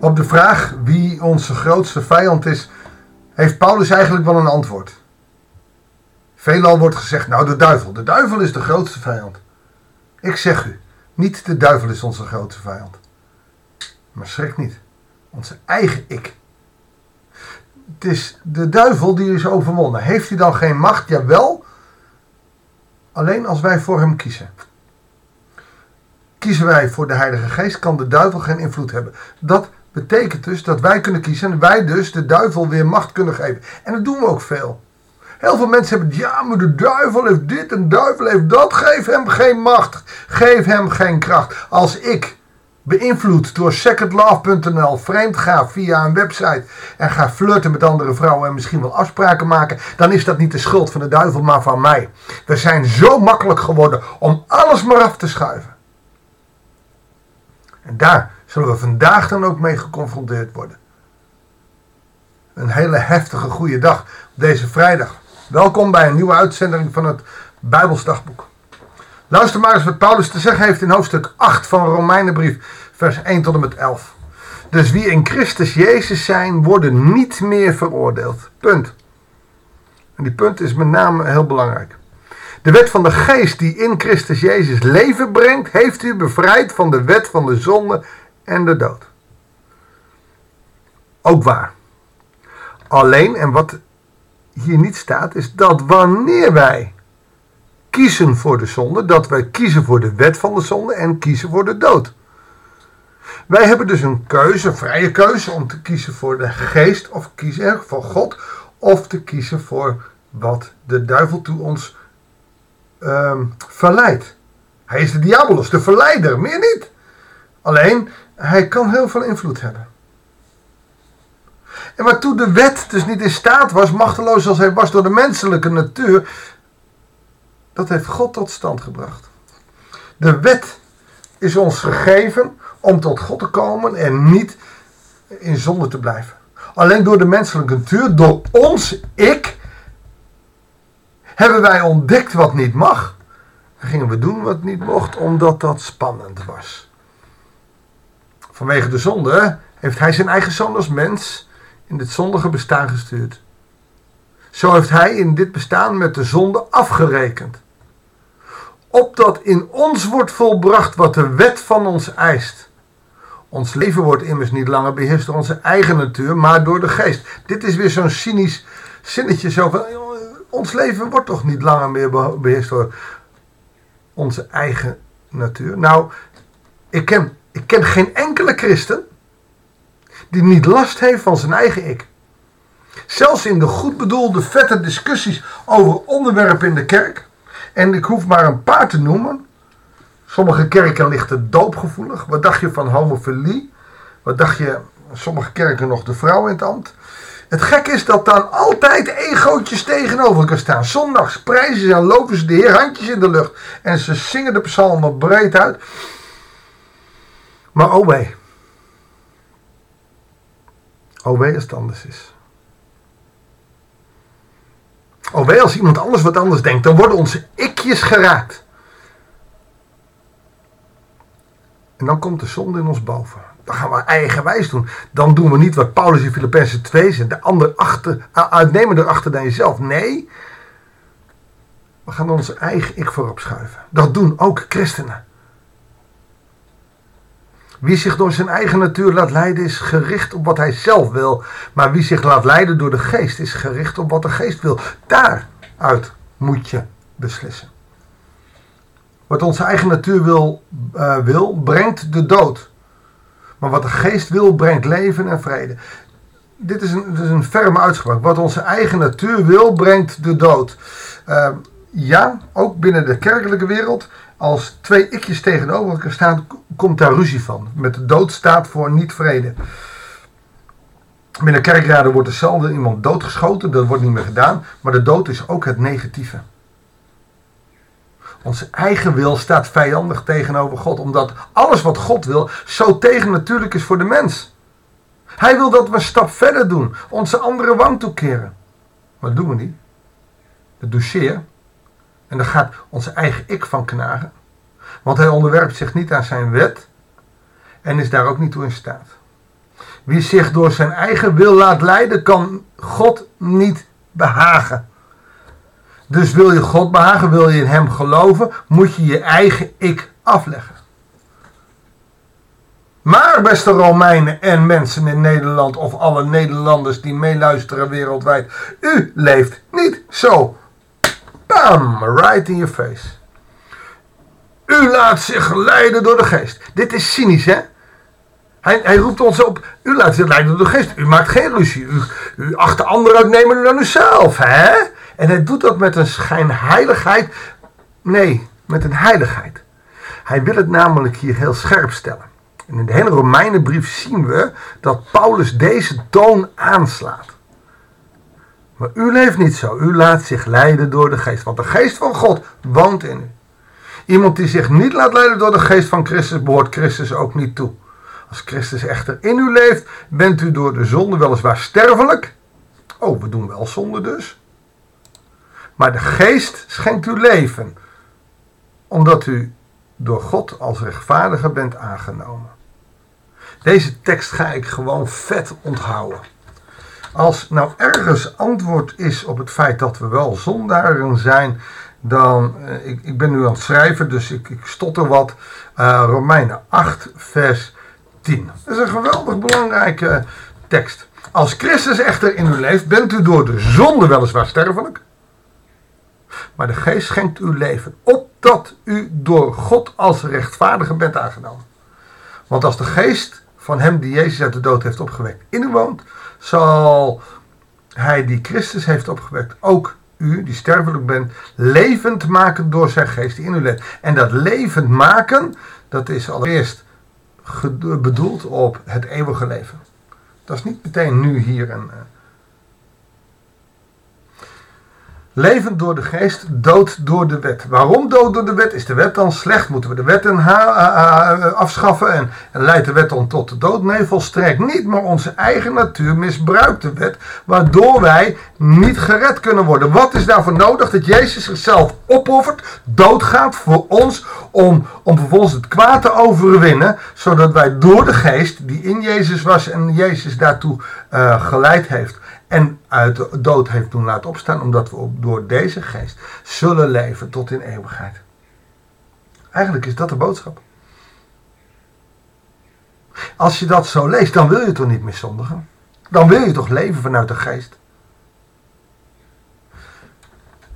Op de vraag wie onze grootste vijand is, heeft Paulus eigenlijk wel een antwoord. Veelal wordt gezegd, nou de duivel. De duivel is de grootste vijand. Ik zeg u, niet de duivel is onze grootste vijand. Maar schrik niet, onze eigen ik. Het is de duivel die is overwonnen. Heeft hij dan geen macht? Jawel. Alleen als wij voor hem kiezen. Kiezen wij voor de Heilige Geest, kan de duivel geen invloed hebben. Dat betekent dus dat wij kunnen kiezen en wij dus de duivel weer macht kunnen geven. En dat doen we ook veel. Heel veel mensen hebben, ja, maar de duivel heeft dit en de duivel heeft dat. Geef hem geen macht. Geef hem geen kracht. Als ik beïnvloed door secondlove.nl vreemd ga via een website en ga flirten met andere vrouwen en misschien wel afspraken maken, dan is dat niet de schuld van de duivel, maar van mij. We zijn zo makkelijk geworden om alles maar af te schuiven. En daar zullen we vandaag dan ook mee geconfronteerd worden. Een hele heftige goede dag deze vrijdag. Welkom bij een nieuwe uitzending van het Bijbelsdagboek. Luister maar eens wat Paulus te zeggen heeft in hoofdstuk 8 van Romeinenbrief, vers 1 tot en met 11. Dus wie in Christus Jezus zijn, worden niet meer veroordeeld. Punt. En die punt is met name heel belangrijk. De wet van de geest die in Christus Jezus leven brengt, heeft u bevrijd van de wet van de zonde en de dood. Ook waar. Alleen, en wat hier niet staat, is dat wanneer wij kiezen voor de zonde, dat wij kiezen voor de wet van de zonde en kiezen voor de dood. Wij hebben dus een keuze, vrije keuze, om te kiezen voor de geest of kiezen voor God, of te kiezen voor wat de duivel toe ons um, verleidt. Hij is de diabolos, de verleider, meer niet. Alleen, hij kan heel veel invloed hebben. En waartoe de wet dus niet in staat was, machteloos als hij was door de menselijke natuur, dat heeft God tot stand gebracht. De wet is ons gegeven om tot God te komen en niet in zonde te blijven. Alleen door de menselijke natuur, door ons ik, hebben wij ontdekt wat niet mag. Dan gingen we doen wat niet mocht, omdat dat spannend was. Vanwege de zonde heeft hij zijn eigen zoon als mens in dit zondige bestaan gestuurd. Zo heeft hij in dit bestaan met de zonde afgerekend. Opdat in ons wordt volbracht wat de wet van ons eist. Ons leven wordt immers niet langer beheerst door onze eigen natuur, maar door de geest. Dit is weer zo'n cynisch zinnetje zo van, ons leven wordt toch niet langer meer beheerst door onze eigen natuur. Nou, ik ken, ik ken geen enkele christen die niet last heeft van zijn eigen ik. Zelfs in de goed bedoelde vette discussies over onderwerpen in de kerk. En ik hoef maar een paar te noemen. Sommige kerken lichten doopgevoelig. Wat dacht je van homofilie? Wat dacht je, sommige kerken nog de vrouw in het ambt? Het gek is dat dan altijd egootjes tegenover elkaar staan. Zondags prijzen ze en lopen ze de Heer handjes in de lucht. En ze zingen de psalmen breed uit. Maar oh wee. Oh wee als het anders is. Oh wee als iemand anders wat anders denkt. Dan worden onze ikjes geraakt. En dan komt de zonde in ons boven. Dan gaan we eigenwijs doen. Dan doen we niet wat Paulus in Filippenzen 2 zegt. De ander achter, uitnemen erachter dan jezelf. Nee. We gaan onze eigen ik voorop schuiven. Dat doen ook christenen. Wie zich door zijn eigen natuur laat leiden is gericht op wat hij zelf wil. Maar wie zich laat leiden door de geest is gericht op wat de geest wil. Daaruit moet je beslissen. Wat onze eigen natuur wil, uh, wil brengt de dood. Maar wat de geest wil, brengt leven en vrede. Dit is een, dit is een ferme uitspraak. Wat onze eigen natuur wil, brengt de dood. Uh, ja, ook binnen de kerkelijke wereld. Als twee ikjes tegenover elkaar staan, komt daar ruzie van. Met de dood staat voor niet vrede. Binnen kerkraden wordt er zelden iemand doodgeschoten. Dat wordt niet meer gedaan. Maar de dood is ook het negatieve. Onze eigen wil staat vijandig tegenover God, omdat alles wat God wil zo tegennatuurlijk is voor de mens. Hij wil dat we een stap verder doen, onze andere wang toekeren. Maar dat doen we niet. Dat doucheer. En daar gaat onze eigen ik van knagen. Want hij onderwerpt zich niet aan zijn wet en is daar ook niet toe in staat. Wie zich door zijn eigen wil laat leiden, kan God niet behagen. Dus wil je God behagen, wil je in Hem geloven, moet je je eigen ik afleggen. Maar, beste Romeinen en mensen in Nederland, of alle Nederlanders die meeluisteren wereldwijd, u leeft niet zo. Bam, right in your face. U laat zich leiden door de geest. Dit is cynisch, hè? Hij, hij roept ons op. U laat zich leiden door de geest. U maakt geen ruzie. U, u acht de anderen uitnemen dan uzelf, hè? En hij doet dat met een schijnheiligheid. Nee, met een heiligheid. Hij wil het namelijk hier heel scherp stellen. En in de hele Romeinenbrief zien we dat Paulus deze toon aanslaat. Maar u leeft niet zo. U laat zich leiden door de geest. Want de geest van God woont in u. Iemand die zich niet laat leiden door de geest van Christus, behoort Christus ook niet toe. Als Christus echter in u leeft, bent u door de zonde weliswaar sterfelijk. Oh, we doen wel zonde dus. Maar de geest schenkt u leven, omdat u door God als rechtvaardiger bent aangenomen. Deze tekst ga ik gewoon vet onthouden. Als nou ergens antwoord is op het feit dat we wel zondaren zijn, dan, uh, ik, ik, ben nu aan het schrijven, dus ik, ik stotter wat. Uh, Romeinen 8, vers 10. Dat is een geweldig belangrijke tekst. Als Christus echter in u leeft, bent u door de zonde weliswaar sterfelijk. Maar de geest schenkt u leven, opdat u door God als rechtvaardige bent aangenomen. Want als de geest van hem die Jezus uit de dood heeft opgewekt in u woont, zal hij die Christus heeft opgewekt ook u, die sterfelijk bent, levend maken door zijn geest die in u leeft. En dat levend maken, dat is allereerst bedoeld op het eeuwige leven. Dat is niet meteen nu hier en Levend door de geest, dood door de wet. Waarom dood door de wet? Is de wet dan slecht? Moeten we de wet afschaffen en, leidt de wet dan tot de dood? Nee, volstrekt niet. Maar onze eigen natuur misbruikt de wet, waardoor wij niet gered kunnen worden. Wat is daarvoor nodig? Dat Jezus zichzelf opoffert, doodgaat voor ons, om, om vervolgens het kwaad te overwinnen, zodat wij door de geest, die in Jezus was en Jezus daartoe uh, geleid heeft, en uit de dood heeft doen laten opstaan, omdat we door deze geest zullen leven tot in eeuwigheid. Eigenlijk is dat de boodschap. Als je dat zo leest, dan wil je toch niet meer zondigen? Dan wil je toch leven vanuit de geest?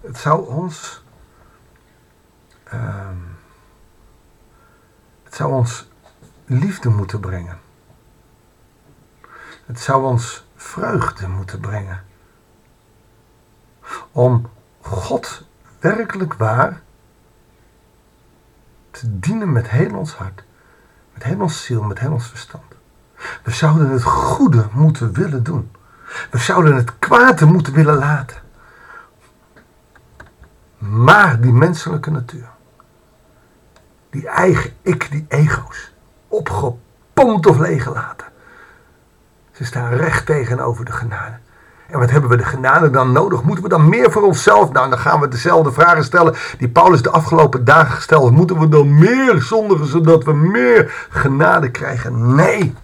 Het zou ons. Uh, het zou ons liefde moeten brengen. Het zou ons vreugde moeten brengen. Om God werkelijk waar te dienen met heel ons hart, met heel ons ziel, met heel ons verstand. We zouden het goede moeten willen doen. We zouden het kwade moeten willen laten. Maar die menselijke natuur, die eigen ik, die ego's, opgepompt of leeggelaten, ze staan recht tegenover de genade. En wat hebben we de genade dan nodig? Moeten we dan meer voor onszelf? Nou, dan gaan we dezelfde vragen stellen die Paulus de afgelopen dagen gesteld. Moeten we dan meer zondigen zodat we meer genade krijgen? Nee,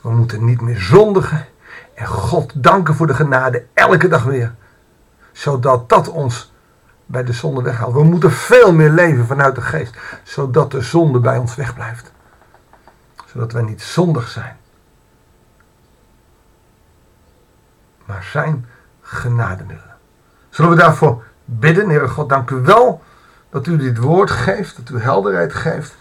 we moeten niet meer zondigen. En God danken voor de genade elke dag weer. Zodat dat ons bij de zonde weghaalt. We moeten veel meer leven vanuit de geest. Zodat de zonde bij ons wegblijft. Zodat wij niet zondig zijn. Maar zijn genademiddelen. Zullen we daarvoor bidden? Heere God, dank u wel dat u dit woord geeft, dat u helderheid geeft.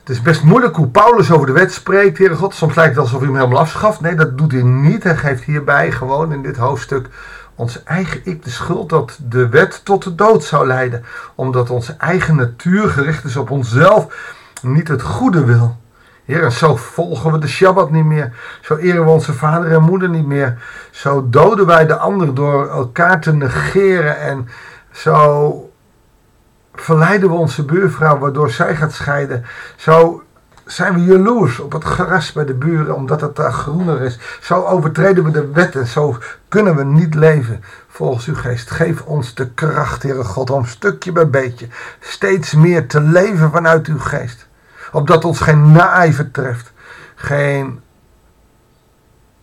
Het is best moeilijk hoe Paulus over de wet spreekt, Heere God. Soms lijkt het alsof hij hem helemaal afschaft. Nee, dat doet hij niet. Hij geeft hierbij gewoon in dit hoofdstuk ons eigen ik de schuld dat de wet tot de dood zou leiden. Omdat onze eigen natuur gericht is op onszelf, niet het goede wil. Heer, zo volgen we de Shabbat niet meer. Zo eren we onze vader en moeder niet meer. Zo doden wij de ander door elkaar te negeren. En zo verleiden we onze buurvrouw waardoor zij gaat scheiden. Zo zijn we jaloers op het gras bij de buren omdat het daar groener is. Zo overtreden we de wet en zo kunnen we niet leven volgens uw geest. Geef ons de kracht, Heere God, om stukje bij beetje steeds meer te leven vanuit uw geest opdat ons geen naijver treft, geen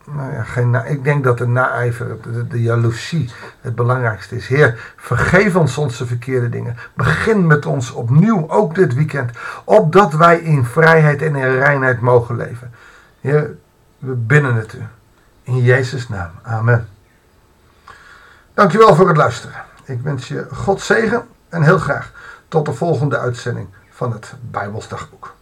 nou ja, geen na, ik denk dat de naijver, de, de jaloezie het belangrijkste is. Heer, vergeef ons onze verkeerde dingen. Begin met ons opnieuw, ook dit weekend. Opdat wij in vrijheid en in reinheid mogen leven. Heer, we binnen het u. In Jezus' naam. Amen. Dankjewel voor het luisteren. Ik wens je God zegen en heel graag tot de volgende uitzending van het Bijbelsdagboek.